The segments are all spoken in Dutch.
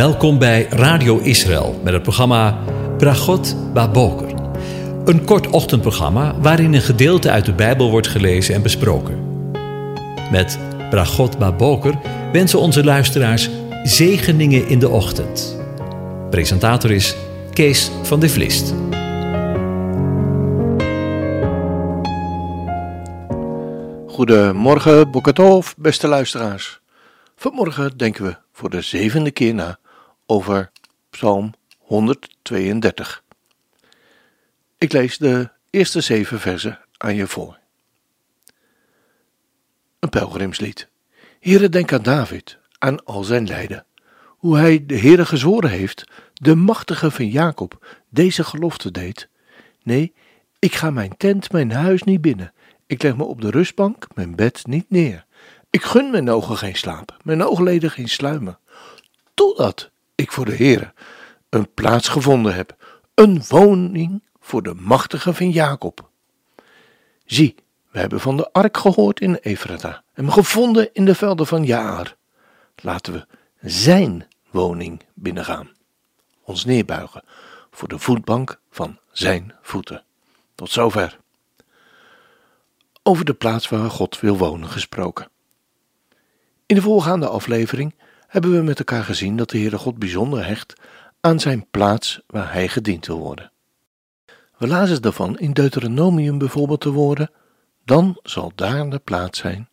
Welkom bij Radio Israël met het programma Bragot Baboker. Een kort ochtendprogramma waarin een gedeelte uit de Bijbel wordt gelezen en besproken. Met Bragot Baboker wensen onze luisteraars zegeningen in de ochtend. Presentator is Kees van de Vlist. Goedemorgen, Bokatov, beste luisteraars. Vanmorgen denken we voor de zevende keer na over Psalm 132. Ik lees de eerste zeven versen aan je voor. Een pelgrimslied. Heere, denk aan David, aan al zijn lijden. Hoe hij de Heere gezworen heeft, de machtige van Jacob, deze gelofte deed. Nee, ik ga mijn tent, mijn huis niet binnen. Ik leg me op de rustbank, mijn bed niet neer. Ik gun mijn ogen geen slaap, mijn oogleden geen sluimen. Totdat ik voor de Heere een plaats gevonden heb, een woning voor de machtige van Jacob. Zie, we hebben van de ark gehoord in Efrata hem gevonden in de velden van Jaar. Laten we zijn woning binnengaan, ons neerbuigen voor de voetbank van zijn voeten. Tot zover. Over de plaats waar God wil wonen gesproken. In de voorgaande aflevering hebben we met elkaar gezien dat de Heere God bijzonder hecht aan zijn plaats waar hij gediend wil worden. We lazen daarvan in Deuteronomium bijvoorbeeld de woorden: Dan zal daar de plaats zijn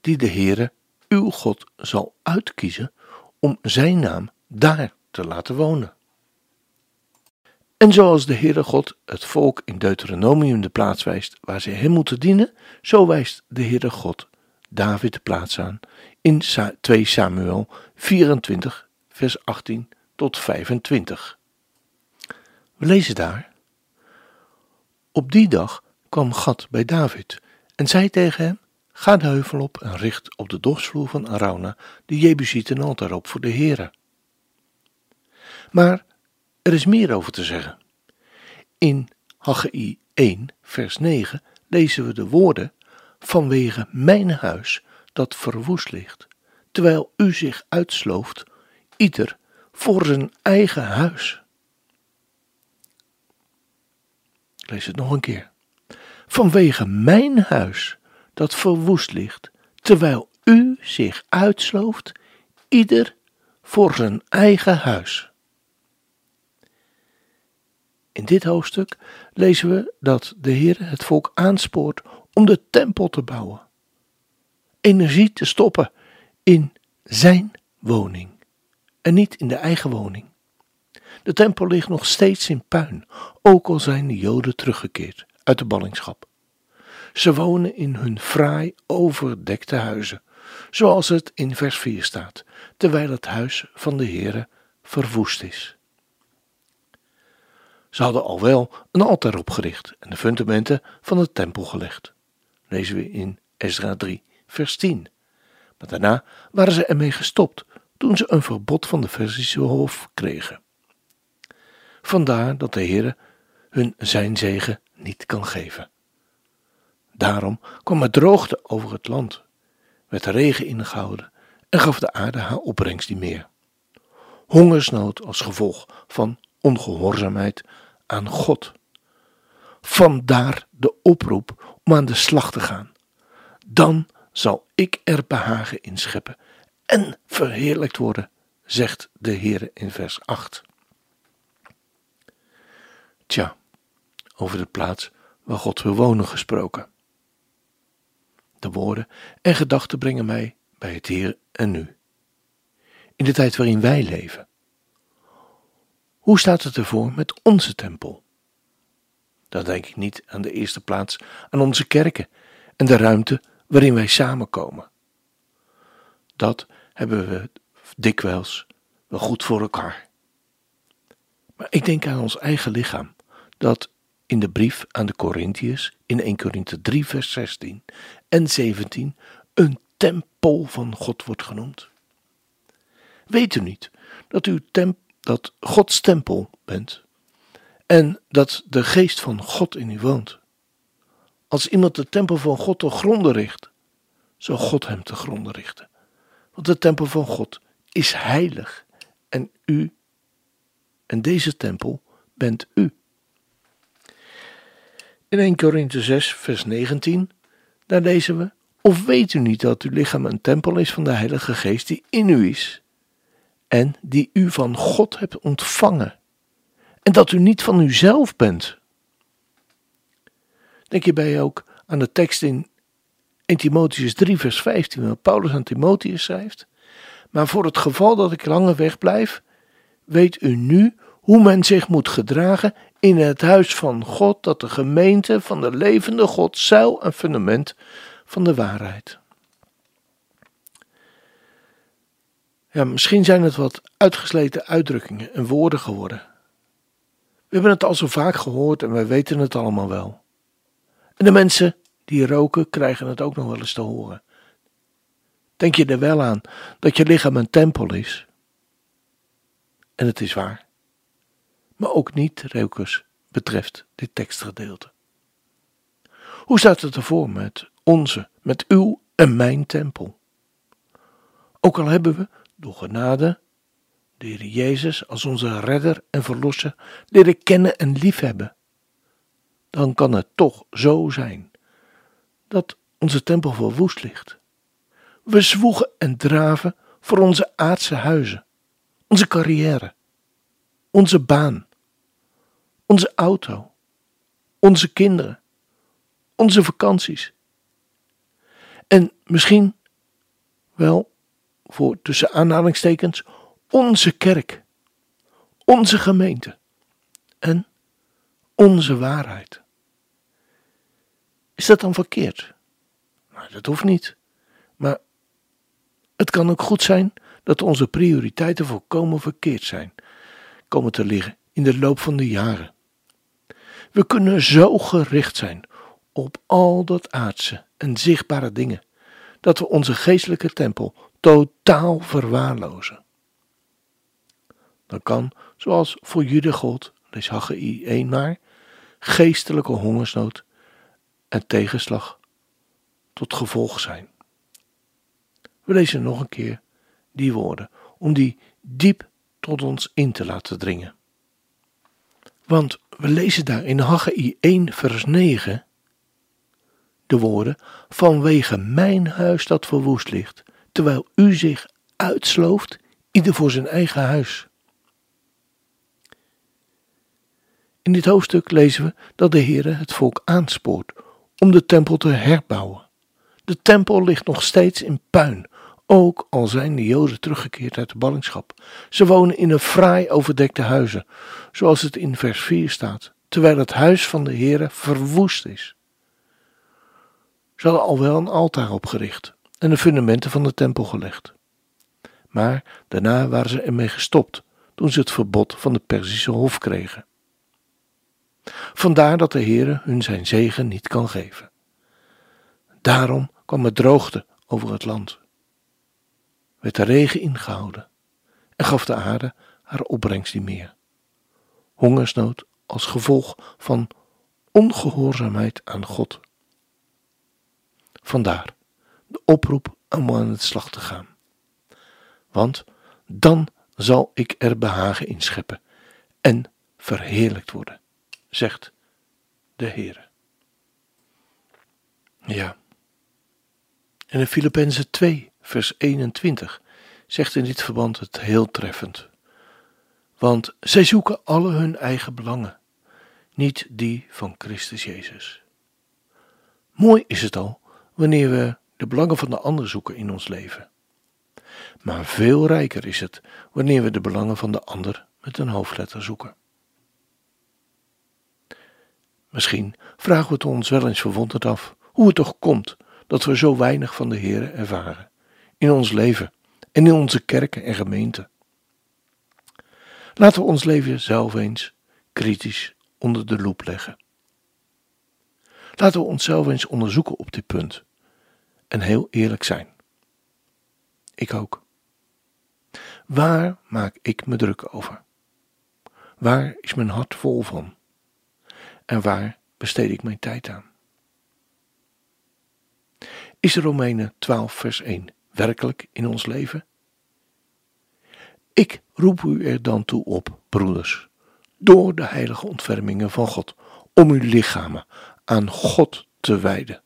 die de Heere, uw God, zal uitkiezen om zijn naam daar te laten wonen. En zoals de Heere God het volk in Deuteronomium de plaats wijst waar ze hem moeten dienen, zo wijst de Heere God David de plaats aan in 2 Samuel 24, vers 18 tot 25. We lezen daar: Op die dag kwam Gad bij David en zei tegen hem: Ga de heuvel op en richt op de dorsvloer van Arauna de Jebusieten altaar op voor de Heere. Maar er is meer over te zeggen. In Haggai 1, vers 9 lezen we de woorden: Vanwege mijn huis dat verwoest ligt, terwijl u zich uitslooft, ieder voor zijn eigen huis. lees het nog een keer. Vanwege mijn huis dat verwoest ligt, terwijl u zich uitslooft, ieder voor zijn eigen huis. In dit hoofdstuk lezen we dat de Heer het volk aanspoort om de tempel te bouwen. Energie te stoppen in zijn woning en niet in de eigen woning. De tempel ligt nog steeds in puin, ook al zijn de Joden teruggekeerd uit de ballingschap. Ze wonen in hun fraai overdekte huizen, zoals het in vers 4 staat, terwijl het huis van de Heere verwoest is. Ze hadden al wel een altaar opgericht en de fundamenten van de tempel gelegd. Lezen we in Ezra 3, vers 10. Maar daarna waren ze ermee gestopt toen ze een verbod van de Versische hof kregen. Vandaar dat de Heer hun zijn zegen niet kan geven. Daarom kwam er droogte over het land, werd regen ingehouden en gaf de aarde haar opbrengst niet meer. Hongersnood als gevolg van ongehoorzaamheid aan God. Vandaar de oproep om aan de slag te gaan. Dan zal ik er behagen in scheppen en verheerlijkt worden, zegt de Heer in vers 8. Tja, over de plaats waar God wil wonen gesproken. De woorden en gedachten brengen mij bij het hier en nu. In de tijd waarin wij leven. Hoe staat het ervoor met onze tempel? Dan denk ik niet aan de eerste plaats aan onze kerken en de ruimte waarin wij samenkomen. Dat hebben we dikwijls wel goed voor elkaar. Maar ik denk aan ons eigen lichaam, dat in de brief aan de Corinthiërs in 1 Korinthe 3 vers 16 en 17 een tempel van God wordt genoemd. Weet u niet dat u temp dat Gods tempel bent en dat de geest van God in u woont? Als iemand de tempel van God te gronden richt, zal God hem te gronden richten. Want de tempel van God is heilig en u. En deze tempel bent u. In 1 Korinthe 6, vers 19, daar lezen we: Of weet u niet dat uw lichaam een tempel is van de Heilige Geest die in u is en die u van God hebt ontvangen en dat u niet van uzelf bent? Denk je bij ook aan de tekst in 1 Timotheus 3, vers 15, waar Paulus aan Timotheus schrijft: Maar voor het geval dat ik langer wegblijf, weet u nu hoe men zich moet gedragen in het huis van God, dat de gemeente van de levende God zeil en fundament van de waarheid. Ja, misschien zijn het wat uitgesleten uitdrukkingen en woorden geworden. We hebben het al zo vaak gehoord en wij weten het allemaal wel. En de mensen die roken krijgen het ook nog wel eens te horen. Denk je er wel aan dat je lichaam een tempel is? En het is waar. Maar ook niet-rokers betreft dit tekstgedeelte. Hoe staat het ervoor met onze, met uw en mijn tempel? Ook al hebben we door genade de Heer Jezus als onze redder en verlosser leren kennen en liefhebben, dan kan het toch zo zijn dat onze tempel verwoest ligt. We zwoegen en draven voor onze aardse huizen, onze carrière, onze baan, onze auto, onze kinderen, onze vakanties. En misschien wel voor tussen aanhalingstekens onze kerk, onze gemeente en onze waarheid. Is dat dan verkeerd? Nou, dat hoeft niet. Maar het kan ook goed zijn dat onze prioriteiten volkomen verkeerd zijn, komen te liggen in de loop van de jaren. We kunnen zo gericht zijn op al dat aardse en zichtbare dingen, dat we onze geestelijke tempel totaal verwaarlozen. Dan kan, zoals voor Jude God, lees Haggai 1 maar, geestelijke hongersnood en tegenslag tot gevolg zijn. We lezen nog een keer die woorden om die diep tot ons in te laten dringen. Want we lezen daar in Haggai 1 vers 9 de woorden vanwege mijn huis dat verwoest ligt, terwijl u zich uitslooft, ieder voor zijn eigen huis. In dit hoofdstuk lezen we dat de Heere het volk aanspoort om de tempel te herbouwen. De tempel ligt nog steeds in puin, ook al zijn de Joden teruggekeerd uit de ballingschap. Ze wonen in een fraai overdekte huizen, zoals het in vers 4 staat, terwijl het huis van de Heere verwoest is. Ze hadden al wel een altaar opgericht en de fundamenten van de tempel gelegd. Maar daarna waren ze ermee gestopt toen ze het verbod van de Perzische hof kregen. Vandaar dat de Heere hun zijn zegen niet kan geven. Daarom kwam er droogte over het land. Werd de regen ingehouden en gaf de aarde haar opbrengst niet meer. Hongersnood als gevolg van ongehoorzaamheid aan God. Vandaar de oproep om aan het slag te gaan. Want dan zal ik er behagen in scheppen en verheerlijkt worden zegt de Heer. Ja. En in Filippenzen 2, vers 21 zegt in dit verband het heel treffend. Want zij zoeken alle hun eigen belangen, niet die van Christus Jezus. Mooi is het al wanneer we de belangen van de ander zoeken in ons leven. Maar veel rijker is het wanneer we de belangen van de ander met een hoofdletter zoeken. Misschien vragen we het ons wel eens verwonderd af hoe het toch komt dat we zo weinig van de Heer ervaren in ons leven en in onze kerken en gemeenten. Laten we ons leven zelf eens kritisch onder de loep leggen. Laten we onszelf eens onderzoeken op dit punt en heel eerlijk zijn. Ik ook. Waar maak ik me druk over? Waar is mijn hart vol van? En waar besteed ik mijn tijd aan? Is Romeinen 12, vers 1 werkelijk in ons leven? Ik roep u er dan toe op, broeders, door de heilige ontfermingen van God, om uw lichamen aan God te wijden,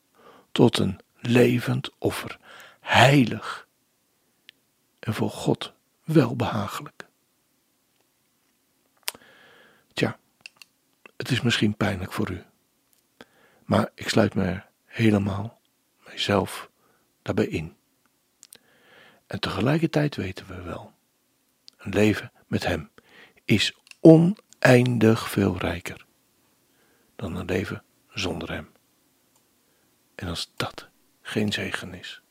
tot een levend offer, heilig en voor God welbehagelijk. Tja, is misschien pijnlijk voor u, maar ik sluit me helemaal, mijzelf, daarbij in. En tegelijkertijd weten we wel, een leven met Hem is oneindig veel rijker dan een leven zonder Hem. En als dat geen zegen is.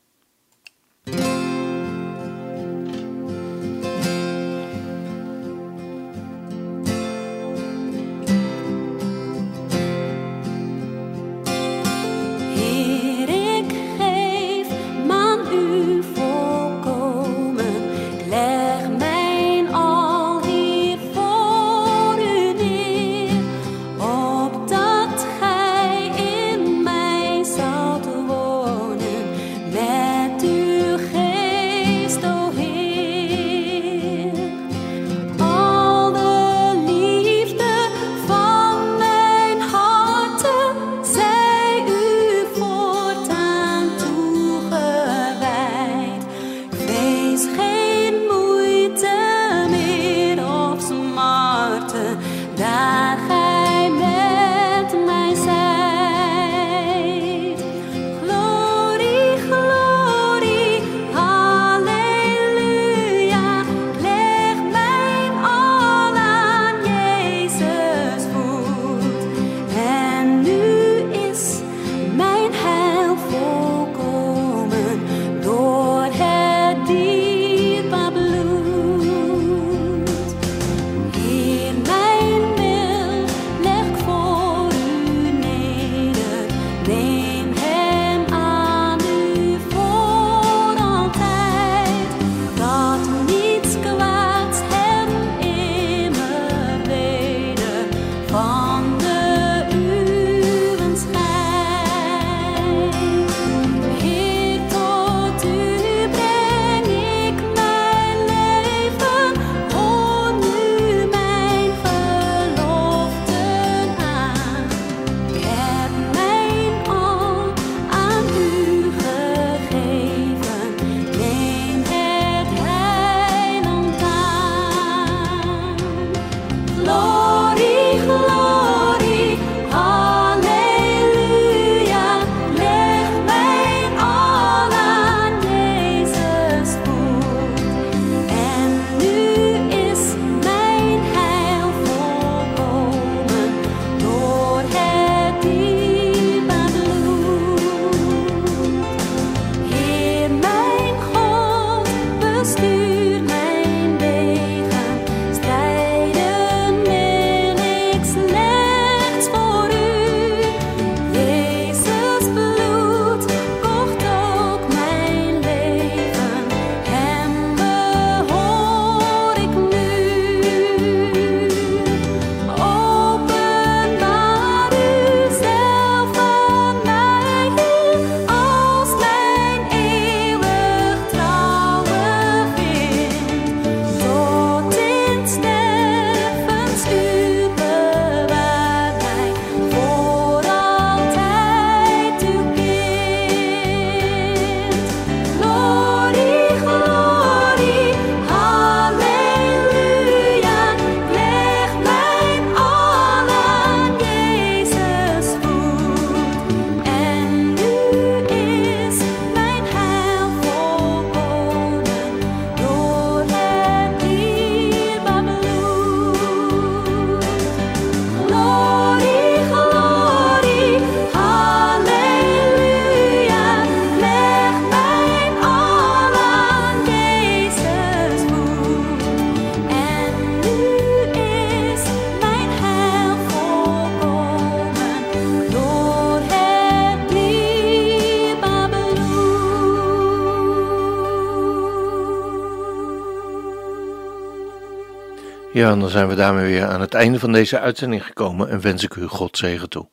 Ja, en dan zijn we daarmee weer aan het einde van deze uitzending gekomen en wens ik u God zegen toe.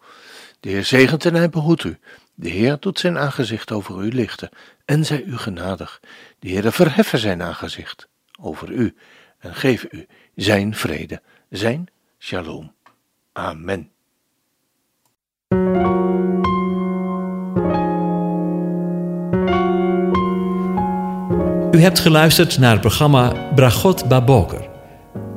De Heer zegent en hij behoedt u. De Heer doet zijn aangezicht over u lichten en zij u genadig. De Heer verheffen zijn aangezicht over u en geef u zijn vrede, zijn shalom. Amen. U hebt geluisterd naar het programma Bragot Baboker.